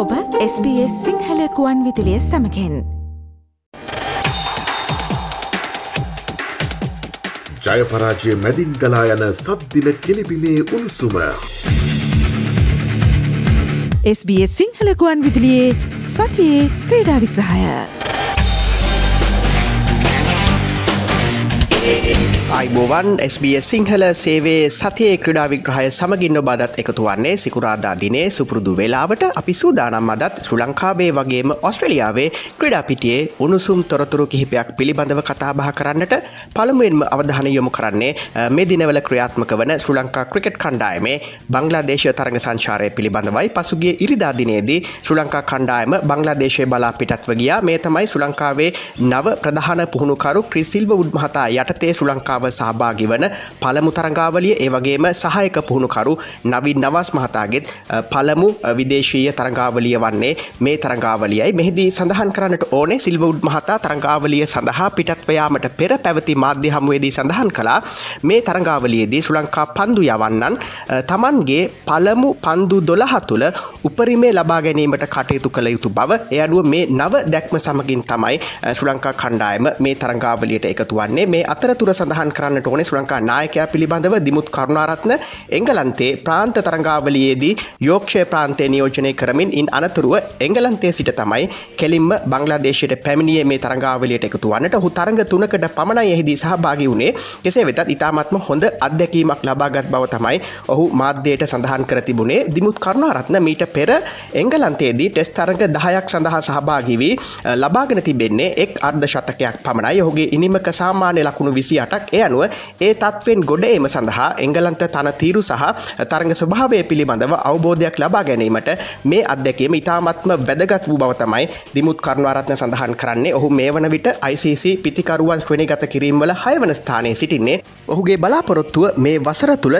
ඔබ SBS සිංහලකුවන් විදිලිය සමකෙන් ජයපරාජය මැදින් ගලා යන සද්දින කෙලිබිලේ උණුසුම. SBS සිංහලකුවන් විදිලියේ සතියේ ක්‍රීඩා විග්‍රහය. අයිබෝවන් SBS සිංහල සේවේ සතියේ ක්‍රඩා විග්‍රහය සමගින්න බදත් එකතු වන්නේ සිකුරාදා දිනේ සුපුරුදු වෙලාවට. අපි සූදානම් අදත් ශ්‍ර ලංකාවේ වගේම ඔස්ට්‍රලියාවේ ක්‍රඩාපිටියේ උණුසුම් තොරතුරු කිහිපයක් පිළිබඳව කතාබහ කරන්නට පළමුුවෙන්ම අවධාන යොමු කරන්නේ මේ දිනවල ක්‍රියාත්මක වන ශ්‍ර ලංකා ක්‍රිකට් කණ්ඩායමේ බංගලාදේශ තරග සංචාරය පිළිබඳවයි. පසුගේ ඉරිදාදිනයේදී ශ්‍ර ලංකා කණ්ඩායම බංගලාදේශය බලා පිටත්ව ගියා. මේ තමයි ශ්‍ර ලංකාවේ නව ප්‍රධාන පුහුණුකරු ක්‍රිසිල්ව උඩ් මහතා යටතේ ශ්‍ර ලංකාව සහභාගි වන පළමු තරංගාවලිය ඒවගේම සහයක පුහුණුකරු නවී නවස් මහතාගෙත් පළමු විදේශීය තරංගාවලිය වන්නේ මේ තරංගාවලියයි. මෙහිදී සඳහන් කරන්නට ඕනේ සිල්වුඩ් මහතා තරංගාවලිය සඳහා පිටත්වයාමට පෙර පැවති මාධ්‍ය හමුවේදී සඳහන් කළා. මේ තරංගාවලියේදී ශ්‍ර ලංකා පන්දු යවන්නන් තමන්ගේ පළමු පන්දු දොළහ තුළ උපරිමේ ලබා ගැනීමට කටයුතු කළ යුතු බව එය අනුව මේ නව දැක්ම සමගින් තමයි ශ්‍ර ලංකා කණ්ඩායම මේ තරංගාවලියට එකතු වන්නේ. මේ අතරතුර සඳහන් කරන්නට ඕනේ ශ්‍ර ලංකා නායකයා පිළිබඳව දිමුත් කරුණාරත්න එංගලන්තේ ප්‍රාන්ත තරංගාවලියේදී යෝක්ෂය ප්‍රාන්තය නියෝජනය කරමින් ඉන් අනතුරුව එංගලන්තේ සිට තමයි කෙලින්ම බංගලාදේශයට පැමිණිය මේ තරංගාවලියට එකතු වන්නට. හු තරඟ තුනකට පමණ එහිදී සහභාගි වුණේ. කෙසේ වෙතත් ඉතාමත්ම හොඳ අත්දැකීමක් ලබාගත් බව තමයි ඔහු මාධ්‍යයට සඳහන් කර තිබුණේ. දිමුත් කරුණාරත්න මීට පෙර එංගලන්තේදී ටෙස් තරඟ දහයක් සඳහා සහභාගිවී ලබාගෙන තිබෙන්නේ එක් අර්ධ ශතකයක් පමණයි. ඔහුගේ ඉනිමක සාමාන්‍ය ලකුණු විසි අටක් එය අනුව ඒ තත්වෙන් ගොඩ ඒම සඳහා එංගලන්ත තන තීරු සහ තරඟ ස්වභාවය පිළිබඳව අවබෝධයක් ලබා ගැනීමට මේ අත්දැකීම ඉතාමත්ම වැදගත් වූ බව තමයි දිමුත් කරුණාරත්න සඳහන් කරන්නේ. ඔහු මේ වන විට ICC පිතිකරුවන් ශ්‍රණිගත කිරීම්වල හයවන ස්ථානයේ සිටින්නේ. ඔහුගේ බලාපොරොත්තුව මේ වසර තුළ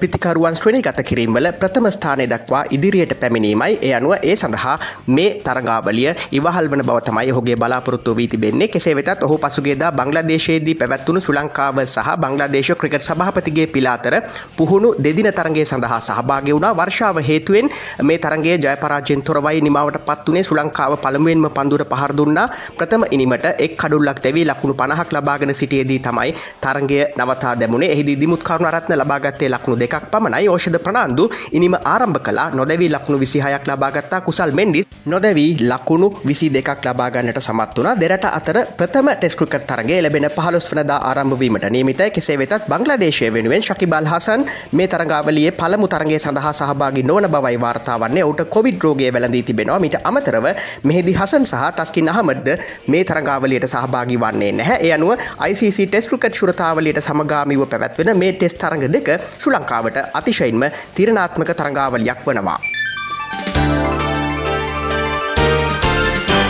පිතිකරුවන් ශ්‍රණිගත කිරීම්වල ප්‍රථම ස්ථානය දක්වා ඉදිරියට පැමිණීමයි. ඒ අනුව ඒ සඳහා මේ තරගාවලිය ඉවහල් වන බව තමයි ඔහුගේ බලාපොරොත්තු වී තිබෙන්නේ. කෙසේ වෙතත් ඔහු පසුගේදා බංග්ලාදේශයේදී පැවැත්වුණු ශ්‍ර ලංකාව සහ බංග්ලාදේශ ක්‍රිකට් සභහපතිගේ පිලාතර පුහුණු දෙදින තරගේ සඳහා සහභාගි වුණා. වර්ෂාව හේතුවෙන් මේ තරගේ ජයපරාජයෙන් තොරවයි නිමාවට පත්වනේ ශ්‍ර ලංකාව පළමුුවෙන්ම පන්දුර පහර දුන්නා. ප්‍රථම ඉනිමට එක් කඩුල්ලක් තැවී ලකුණු පණහක් ලබාගෙන සිටියේදී තමයි තරගේ නවතා දැමුණේ. එහිදි දිමුත් කරුණ රත්න ලබාගත්තේ ලක්ුණු දෙකක් පමණයි. ෝෂධ ප්‍රනාන්දු ඉනිම ආරම්භ කලා නොදැවී ලක්ුණු විසිහයක් ලබාගත්තා. කුසල් මෙන්ඩිස් නොදැවී ලකුණු විසි දෙකක් ලබාගන්නට සමත් වනා දෙරට අතර ප්‍රථම ටෙස්කෘකත් තරගේ ලැබෙන පහලොස් වනදා ආරම්භවීමට නියමිතයි. කෙසේ වෙතත් බංග්ලාදේශය වෙනුවෙන් ශකිබල් හසන් මේ තරංගාවලියේ පළමු තරගේ සඳහා සහභාගි නොවන බවයි වාර්තාවන්නේ ඔට කොවිඩ් රෝගය වැළඳී තිබෙනවා. මිට අමතරව මෙහිදි හසන් සහ ටස්කින් අහමඩ්ද මේ තරංගාවලියට සහභාගි වන්නේ නැහැ. ඒ අනුව ICC ටෙස් ක්‍රිකට් ශුරතාවලියට සමගාමීව පැවැත්වෙන මේ ටෙස් තරඟ දෙක ශ්‍ර ලංකාවට අතිශයින්ම තිරණාත්මක තරංගාවලියක් වනවා.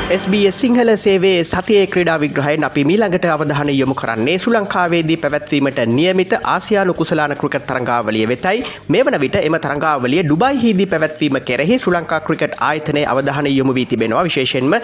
SBS සිංහල සේවේ සතිය ක්‍රඩා විග්‍රහයෙන් අපි මීළඟට අවධාන යොමු කරන්නේ සු ලංකාවේදී පැවැත්වීමට නියමිත ආසියානු කුසලාන ක්‍රිකට් තරංගාවලිය වෙතයි. මේ වන විට එම තරංගාවලිය ඩුබයිහිදී පැවැත්වීම කෙරෙහි සු ලංකා ක්‍රිකට් ආයතනය අවධාන යොමු වී තිබෙනවා. විශේෂෙන්ම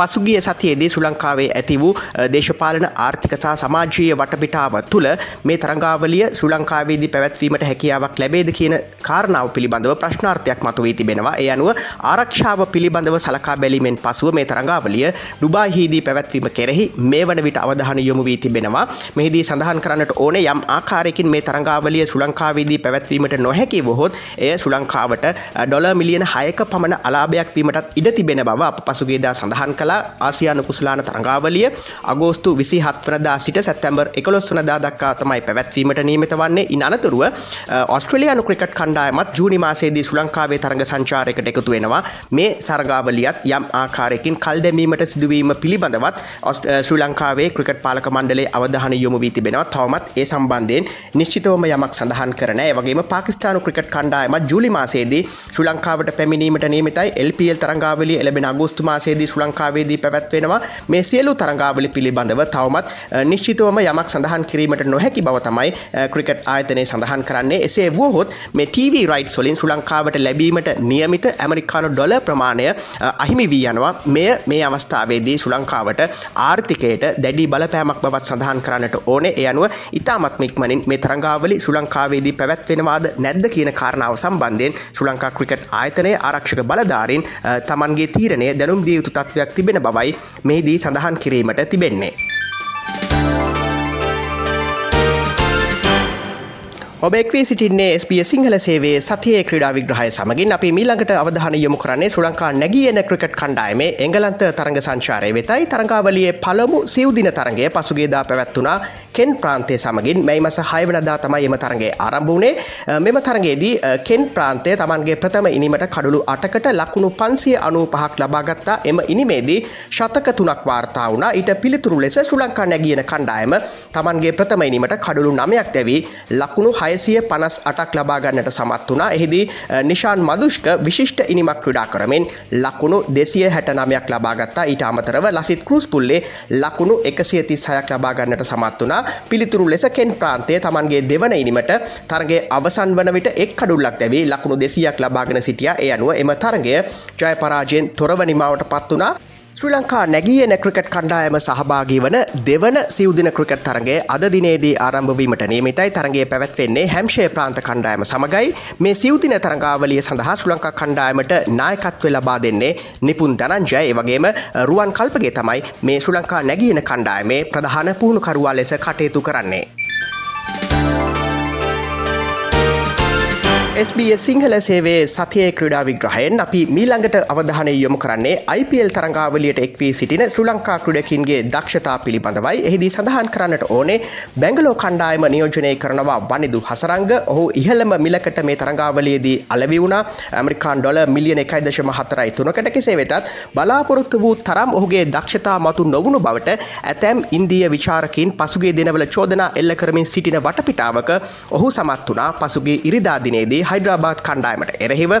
පසුගිය සතියේදී සු ලංකාවේ ඇති වූ දේශපාලන ආර්ථික සහ සමාජීය වටපිටාව තුළ මේ තරංගාවලිය සු ලංකාවේදී පැවැත්වීමට හැකියාවක් ලැබේද කියන කාරණාව පිළිබඳව ප්‍රශ්නාර්ථයක් මතු වී තිබෙනවා. ඒ අනුව ආරක්ෂාව පිළිබඳව සලකා බැලීමෙන් පසුව මේ තරංග තරංගාවලිය ඩුබාහිදී පැවැත්වීම කෙරෙහි මේ වන විට අවධාන යොමු වී තිබෙනවා. මෙහිදී සඳහන් කරන්නට ඕන යම් ආකාරයකින් මේ තරංගාවලිය සුලංකාවේදී පැවැත්වීමට නොහැකි වහොත් එය සුලංකාවට ඩොල මිලියන හයක පමණ අලාභයක් වීමටත් ඉඩ තිබෙන බව අප පසුගේදා සඳහන් කලා ආසියානු කුසලාන තරංගාවලිය අගෝස්තු විසි හත්වනදා සිට සැත්තැම්බර් එකලොස් වනදා දක්කා තමයි පැවැත්වීමට නීමත වන්නේ. ඉන් අනතුරුව ඔස්ට්‍රලයානු ක්‍රිකට් කණ්ඩායමත් ජූනි මාසේදී සුලංකාවේ තරඟ සංචාරයකට එකතු වෙනවා. මේ සරගාවලියත් යම් ආකාරයකින් කල් දැමීමට සිදුවීම පිළිබඳවත් ශ්‍රී ලංකාවේ ක්‍රිකට් පාලක මණ්ඩලේ අවධාන යොමු වී තිබෙනවා. තවමත් ඒ සම්බන්ධයෙන් නිශ්චිතවම යමක් සඳහන් කරන වගේම පාකිස්ානු ක්‍රිකට් කණ්ඩායමත් ජුලි මාසේදී ශ්‍රී ලංකාවට පැමිණීමට නියමිතයි. LPL තරංගාවලිය එලබෙන අගෝස්තු මාසේදී ශ්‍රී ලංකාවේදී පැවැත්වෙනවා. මේ සියලු තරංගාවලි පිළිබඳව තවමත් නිශ්චිතවම යමක් සඳහන් කිරීමට නොහැකි බව තමයි ක්‍රිකට් ආයතනය සඳහන් කරන්නේ. එසේ වුවහොත් මේ TV රයිට් සොලින් ශ්‍රී ලංකාවට ලැබීමට නියමිත ඇමරිකානු ඩොල ප්‍රමාණය අහිමි වී යනවා. මෙය මේ අවස්ථාවේදී ශ්‍රී ලංකාවට ආර්ථිකයට දැඩි බලපෑමක් බවත් සඳහන් කරන්නට ඕනේ ඒ අනුව ඉතාමත්ම ඉක්මනින් මේ තරඟාවලි ශ්‍රී ලංකාවේදී පැවැත්වෙනවාද නැද්ද කියන කාරණාව සම්බන්ධයෙන් ශ්‍රී ලංකා ක්‍රිකට් ආයතනයේ ආරක්ෂක බලධාරීන් තමන්ගේ තීරණය දැනුම් දිය යුතු තත්ත්වයක් තිබෙන බවයි මෙහිදී සඳහන් කිරීමට තිබෙන්නේ. ඔබෙක්වී සිටින්නේ SBS සිංහල සේවේ සතියේ ක්‍රඩා විග්‍රහය සමගින් අපි මීළඟට අවධාන යොමු කරන්නේ ශ්‍රී ලංකා නැගියන ක්‍රිකට් කණ්ඩායමේ එංගලන්ත තරඟ සංචාරය වෙතයි. තරඟාවලියේ පළමු සිව්දින තරගය පසුගේදා පැවැත්වුණා. කෙන් ප්‍රාන්තය සමගින් මැයි මස හයවනදා තමයි එම තරගේ ආරම්භ වුණේ. මෙම තරගේදී කෙන් ප්‍රාන්තය තමන්ගේ ප්‍රථම ඉනිමට කඩුළු අටකට ලකුණු පන්සිය අනූ පහක් ලබාගත්තා එම ඉනිමේදී ශතක තුනක් වාර්තා වුණා. ඊට පිළිතුරු ලෙස ශ්‍රී ලංකා නැගියන කණ්ඩායම තමන්ගේ ප්‍රථම ඉනිමට කඩුළු නමයක් දැවී ලකුණු හයසිය පනස් අටක් ලබාගන්නට සමත් වුණා. එහිදී නිශාන් මදුෂ්ක විශිෂ්ට ඉනිමක් ක්‍රඩා කරමින් ලකුණු දෙසිය හැට නමයක් ලබාගත්තා ඊට අමතරව ලසිත් කෘස් පුල්ලේ ලකුණු එකසිය තිස් හයක් ලබාගන්නට සමත් වුණා පිළිතුරු ලෙස කෙන් ප්‍රාන්තය තමන්ගේ දෙවන ඉනිමට තරගේ අවසන් වන විට එක් කඩුල්ලක් දැවී ලකුණු දෙසියක් ලබාගෙන සිටිය. ඒ අනුව එම තරගය ජයපරාජයෙන් තොරව නිමාවට පත් වනා ශ්‍රී ලංකා නැගියන ක්‍රිකට් කණ්ඩායම සහභාගී වන දෙවන සිවදින ක්‍රිකට් තරගේ අද දිනේදී ආරම්භවීමට නියමිතයි. තරගේ පැවැත්වෙන්නේ හැම්ෂය ප්‍රාන්ත කණ්ඩායම සමගයි. මේ සිවදින තරඟාවලිය සඳහා ශ්‍රී ලංකා කණ්ඩායමට නායකත්ව ලබා දෙන්නේ නිපුන් ධනංජය වගේම රුවන් කල්පගේ තමයි මේ ශ්‍රී ලංකා නැගියන කණ්ඩායමේ ප්‍රධාන පුහුණුකරුවා ලෙස කටයුතු කරන්නේ. SBS සිංහල සේවේ සතිය ක්‍රඩා විග්‍රහයෙන් අපි මීළඟට අවධානය යොමු කරන්නේ IPL තරංගාවලියට එක්වී සිටින ශ්‍රී ලංකා ක්‍රඩකින්ගේ දක්ෂතා පිළිබඳවයි. එහිදී සඳහන් කරන්නට ඕනේ බැංගලෝ කණ්ඩායම නියෝජනය කරනවා වනිදු හසරංග. ඔහු ඉහළම මිලකට මේ තරංගාවලියේදී අලවි වුණා. ඇමරිකාන් ඩොල මිලියන එකයි දශම හතරයි තුනකට කෙසේ වෙතත් බලාපොරොත්තු වූ තරම් ඔහුගේ දක්ෂතා මතු නොවුණු බවට ඇතැම් ඉන්දිය විචාරකින් පසුගේ දෙනවල චෝදනා එල්ල කරමින් සිටින වටපිටාවක ඔහු සමත් වනා පසුගේ ඉරිදාදිනේදී හයිඩ්‍රාබාත් කණ්ඩායමට එරෙහිව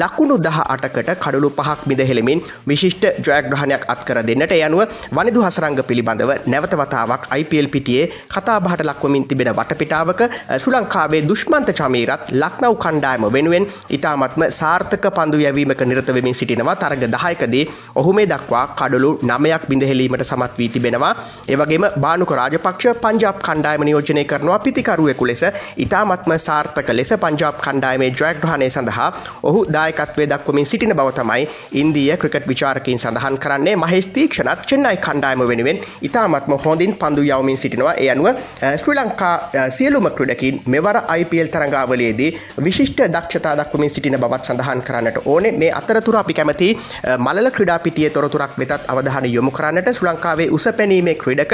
ලකුණු දහ අටකට කඩුළු පහක් මිදහෙළමින් විශිෂ්ට ජයග්‍රහණයක් අත්කර දෙන්නට යනුව වනිදු හසරංග පිළිබඳව නැවතවතාවක් IPL පිටියේ කතාබහට ලක්වමින් තිබෙන වටපිටාවක ශ්‍රී ලංකාවේ දුෂ්මන්ත චමීරත් ලක්නව් කණ්ඩායම වෙනුවෙන් ඉතාමත්ම සාර්ථක පන්දු යැවීමක නිරතවෙමින් සිටිනවා. තරග දහයකදී ඔහු මේ දක්වා කඩලු නමයක් බිඳහෙලීමට සමත් වී තිබෙනවා. ඒවගේම බානුක රාජපක්ෂ පංජාබ් කණ්ඩායම නියෝජනය කරනවා. පිතිකරුවෙකු ලෙස ඉතාමත්ම සාර්ථක ලෙස පංජාබ් කණ්ඩාය කණ්ඩායමේ ජයග්‍රහණය සඳහා ඔහු දායකත්වය දක්වමින් සිටින බව තමයි ඉන්දිය ක්‍රිකට් විචාරකින් සඳහන් කරන්නේ. මහේස් තීක්ෂණත් චෙන්නයි කණ්ඩායම වෙනුවෙන් ඉතාමත්ම හොඳින් පන්දු යවමින් සිටිනවා. ඒ අනුව ශ්‍රී ලංකා සියලුම ක්‍රඩකින් මෙවර IPL තරඟාවලයේදී විශිෂ්ට දක්ෂතා දක්වමින් සිටින බවත් සඳහන් කරන්නට ඕනේ. මේ අතරතුර අපි කැමති මලල ක්‍රඩා පිටිය තොරතුරක් වෙතත් අවධාන යොමු කරන්නට ශ්‍රී ලංකාවේ උස පැනීමේ ක්‍රඩක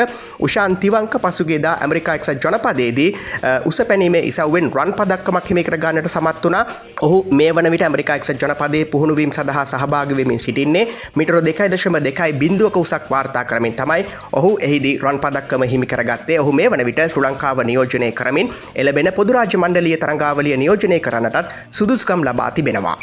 උශාන්තිවංක පසුගේදා ඇමරිකා එක්සත් ජනපදයේදී උස පැනීමේ ඉසවෙන් රන් පදක්කමක් හිමි කරගන්නට සමත් වනා ඔහු මේ වන විට ඇමරිකා එක්සත් ජනපදේ පුහුණුවීම් සඳහා සහභාගවෙමින් සිටින්නේ. මිටර දෙකයි දශම දෙකයි බින්දුවක උසක් වාර්තා කරමින් තමයි ඔහු එහිදී රන් පදක්කම හිමි කරගත්තේ. ඔහු මේ වන විට ශ්‍රී ලංකාව නියෝජනය කරමින් එලබෙන පොදුරාජ මණ්ඩලිය තරංගාවලිය නියෝජනය කරන්නටත් සුදුස්කම් ලබා තිබෙනවා.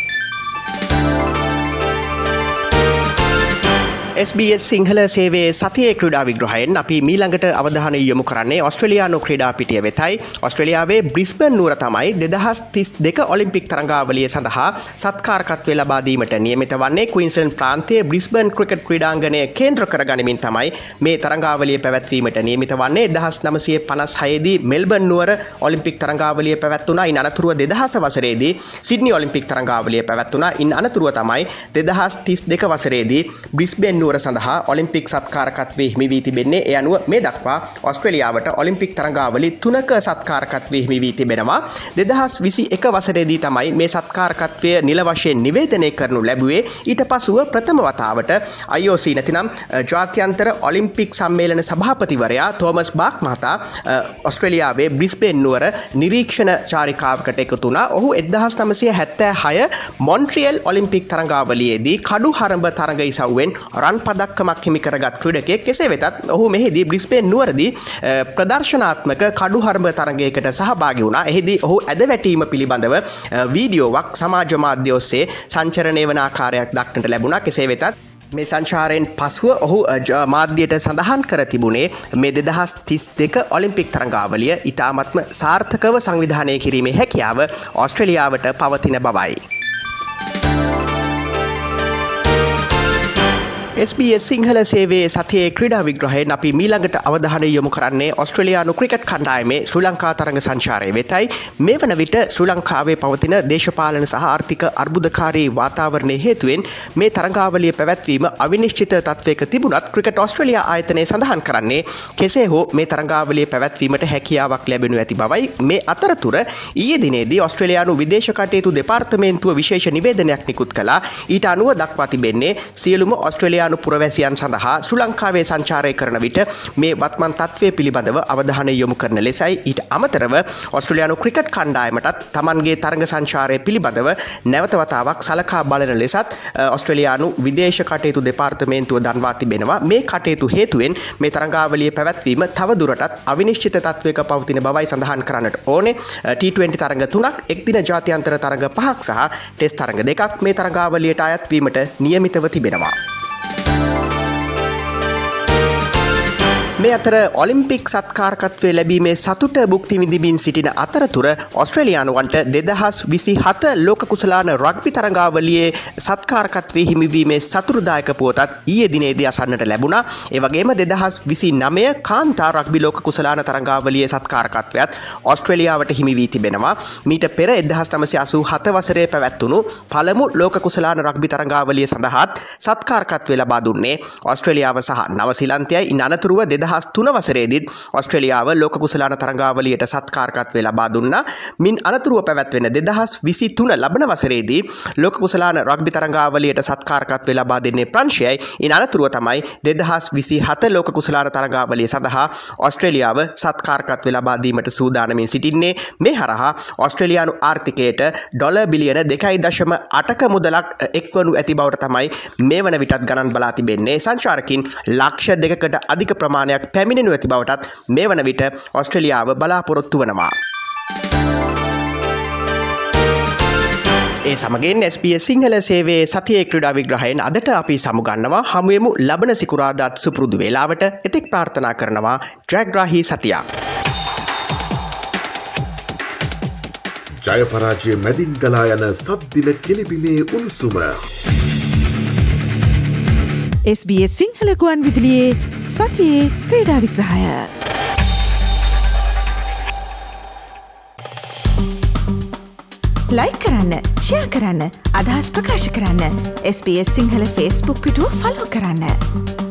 SBS සිංහල සේවේ සතිය ක්‍රඩා විග්‍රහයෙන් අපි මීළඟට අවධාන යොමු කරන්නේ ඔස්ට්‍රලයානු ක්‍රඩා පිටිය වෙතයි. ඔස්ට්‍රලියාවේ බ්‍රිස්බන් නුවර තමයි දෙදහස් තිස් දෙක ඔලිම්පික් තරංගාවලිය සඳහා සත්කාරකත්වය ලබාදීමට නියමිත වන්නේ. කවින්සන් ප්‍රාන්තය බ්‍රිස්බන් ක්‍රිකට් ක්‍රඩාංගනය කේන්ද්‍ර කරගනිමින් තමයි මේ තරංගාවලිය පැවැත්වීමට නියමිත වන්නේ. දහස් නමසය පනස් හයේදී මෙල්බන් නුවර ඔලිම්පික් තරංගාවලිය පැවැත්වුණා. ඉන් අනතුරුව දෙදහස වසරේදී සිඩ්නි ඔලිම්පික් තරංගාවලිය පැවැත්වුණා. ඉන් අනතුරුව තමයි දෙදහස් තිස් දෙක වසරේදී බ්‍රිස්බෙන් නුවර සඳහා ඔලිම්පික් සත්කාරකත්වේ හිමි වී තිබෙන්නේ. ඒ අනුව මේ දක්වා ඔස්ට්‍රලියාවට ඔලිම්පික් තරඟාවලි තුනක සත්කාරකත්වේ හිමි වී තිබෙනවා. දෙදහස් විසි එක වසරේදී තමයි මේ සත්කාරකත්වය නිල වශයෙන් නිවේදනය කරනු ලැබුවේ. ඊට පසුව ප්‍රථම වතාවට IOC නැතිනම් ජාත්‍යන්තර ඔලිම්පික් සම්මේලන සභාපතිවරයා තෝමස් බාක් මහතා ඔස්ට්‍රලියාවේ බ්‍රිස්පේන් නුවර නිරීක්ෂණ චාරිකාවකට එකතුනා ඔහු එදහස් නමසය හැත්තෑ හය මොන්ට්‍රියල් ඔලිම්පික් තරඟාවලියේදී කඩු හරඹ තරඟ ඉසව්වෙන් රන් රන් පදක්කමක් හිමි කරගත් ක්‍රඩකෙක් කෙසේ වෙතත් ඔහු මෙහිදී බ්‍රිස්පේන් නුවරදි ප්‍රදර්ශනාත්මක කඩු හරඹ තරගයකට සහභාගි වුණා එහිදී ඔහු ඇද වැටීම පිළිබඳව වීඩියෝවක් සමාජ මාධ්‍ය ඔස්සේ සංචරණය වන ආකාරයක් දක්නට ලැබුණා කෙසේ වෙතත් මේ සංචාරයෙන් පසුව ඔහු මාධ්‍යයට සඳහන් කර තිබුණේ මේ දෙදහස් තිස් දෙක ඔලිම්පික් තරඟාවලිය ඉතාමත්ම සාර්ථකව සංවිධානය කිරීමේ හැකියාව ඔස්ට්‍රලියාවට පවතින බවයි. SBS සිංහල සේවේ සතියේ ක්‍රඩා විග්‍රහයෙන් අපි මීළඟට අවධානය යොමු කරන්නේ ඔස්ට්‍රලයානු ක්‍රිකට් කණ්ඩායමේ ශ්‍රී ලංකා තරඟ සංචාරය වෙතයි. මේ වන විට ශ්‍රී ලංකාවේ පවතින දේශපාලන සහ ආර්ථික අර්බුදකාරී වාතාවරණය හේතුවෙන් මේ තරංගාවලිය පැවැත්වීම අවිනිශ්චිත තත්වයක තිබුණත් ක්‍රිකට ඔස්ට්‍රලයා ආයතනය සඳහන් කරන්නේ කෙසේ හෝ මේ තරංගාවලිය පැවැත්වීමට හැකියාවක් ලැබෙනු ඇති බවයි. මේ අතරතුර ඊයේ දිනේදී ඔස්ට්‍රලයානු විදේශකටයුතු දෙපාර්තමේන්තුව විශේෂ නිවේදනයක් නිකුත් කලා ඊට අනුව දක්වා තිබෙන්නේ සියලුම ඔස්ට්‍රලයානු පුරවැසියන් සඳහා සුලංකාවේ සංචාරය කරන විට මේ වත්මන් තත්වය පිළිබඳව අවධානය යොමු කරන ලෙසයි ඊට අමතරව ඔස්ට්‍රලයානු ක්‍රිකට් කණ්ඩායමටත් තමන්ගේ තරග සංචාරය පිළිබඳව නැවතවතාවක් සලකා බලන ලෙසත් ඔස්ට්‍රලයානු විදේශ කටයුතු දෙපාර්තමේන්තුව දන්වා තිබෙනවා මේ කටයුතු හේතුවෙන් මේ තරංගාවලිය පැවැත්වීම තවදුරටත් අවිනිශ්චිත තත්වයක පවතින බවයි සඳහන් කරන්නට ඕනේ T20 තරඟ තුනක් එක්දින ජාතියන්තර තරඟ පහක් සහ ටෙස් තරඟ දෙකක් මේ තරගාවලියට අයත්වීමට නියමිතව තිබෙනවා. මේ අතර ඔලිම්පික් සත්කාරකත්වය ලැබීමේ සතුට බුක්ති විඳිමින් සිටින අතරතුර ඔස්ට්‍රලියානුවන්ට දෙදහස් විසි හත ලෝක කුසලාන රක්පි තරංගාවලියේ සත්කාරකත්වේ හිමිවීමේ සතුරදායක පුවතත් ඊය දිනේදී අසන්නට ලැබුණා. ඒවගේම දෙදහස් විසි නමය කාන්තා රක්බි ලෝක කුසලාන තරංගාවලිය සත්කාරකත්වයත් ඔස්ට්‍රලියාවට හිමිවී තිබෙනවා. මීට පෙර එදහස් නමසි අසු හත වසරේ පැවැත්වුණු පළමු ලෝක කුසලාන රක්බි තරංගාවලිය සඳහත් සත්කාරකත්වය ලබා දුන්නේ. ඔස්ට්‍රලියාව සහ නවසිලන්තයයි ඉන් අනතුරුව දෙදහ දෙදහස් තුන වසරේදීත් ඔස්ට්‍රලියාව ලෝක කුසලාන තරංගාවලියට සත්කාරකත්වය ලබා දුන්නා. මින් අනතුරුව පැවැත්වෙන දෙදහස් විසි තුන ලබන වසරේදී ලෝක කුසලාන රක්බි තරංගාවලියට සත්කාරකත්වය ලබා දෙන්නේ ප්‍රංශයයි. ඉන් අනතුරුව තමයි දෙදහස් විසි හත ලෝක කුසලාන තරංගාවලිය සඳහා ඔස්ට්‍රලියාව සත්කාරකත්වය ලබාදීමට සූදානමින් සිටින්නේ. මේ හරහා ඔස්ට්‍රලියයානු ආර්ථිකයට ඩොල බිලියන දෙකයි දශම අටක මුදලක් එක්වනු ඇති බවට තමයි මේ වන විටත් ගණන් බලා තිබෙන්නේ. සංචාරකින් ලක්ෂ දෙකට අධික ප්‍රමාණයක් තත්ත්වයක් පැමිණෙනු ඇති බවටත් මේ වන විට ඔස්ට්‍රලියාව බලාපොරොත්තු වනවා. ඒ සමගෙන් SBS සිංහල සේවේ සතිය ක්‍රඩා විග්‍රහයෙන් අදට අපි සමුගන්නවා හමුවමු ලබන සිකුරාදාත් සුපුරුදු වෙලාවට එතෙක් ප්‍රාර්ථනා කරනවා ඩ්‍රැග්‍රාහි සතියක්. ජයපරාජය මැදින් ගලා යන සද්දිල කෙලිබිලේ උණුසුම. SBS සිංහලකුවන් විදිලියේ සතියේ ක්‍රීඩා විග්‍රහය. ලයි කරන්න ෂයා කරන්න අදහස් ප්‍රකාශ කරන්න SBS සිංහල ෆස්බුක් පිටුව ෆලෝ කරන්න.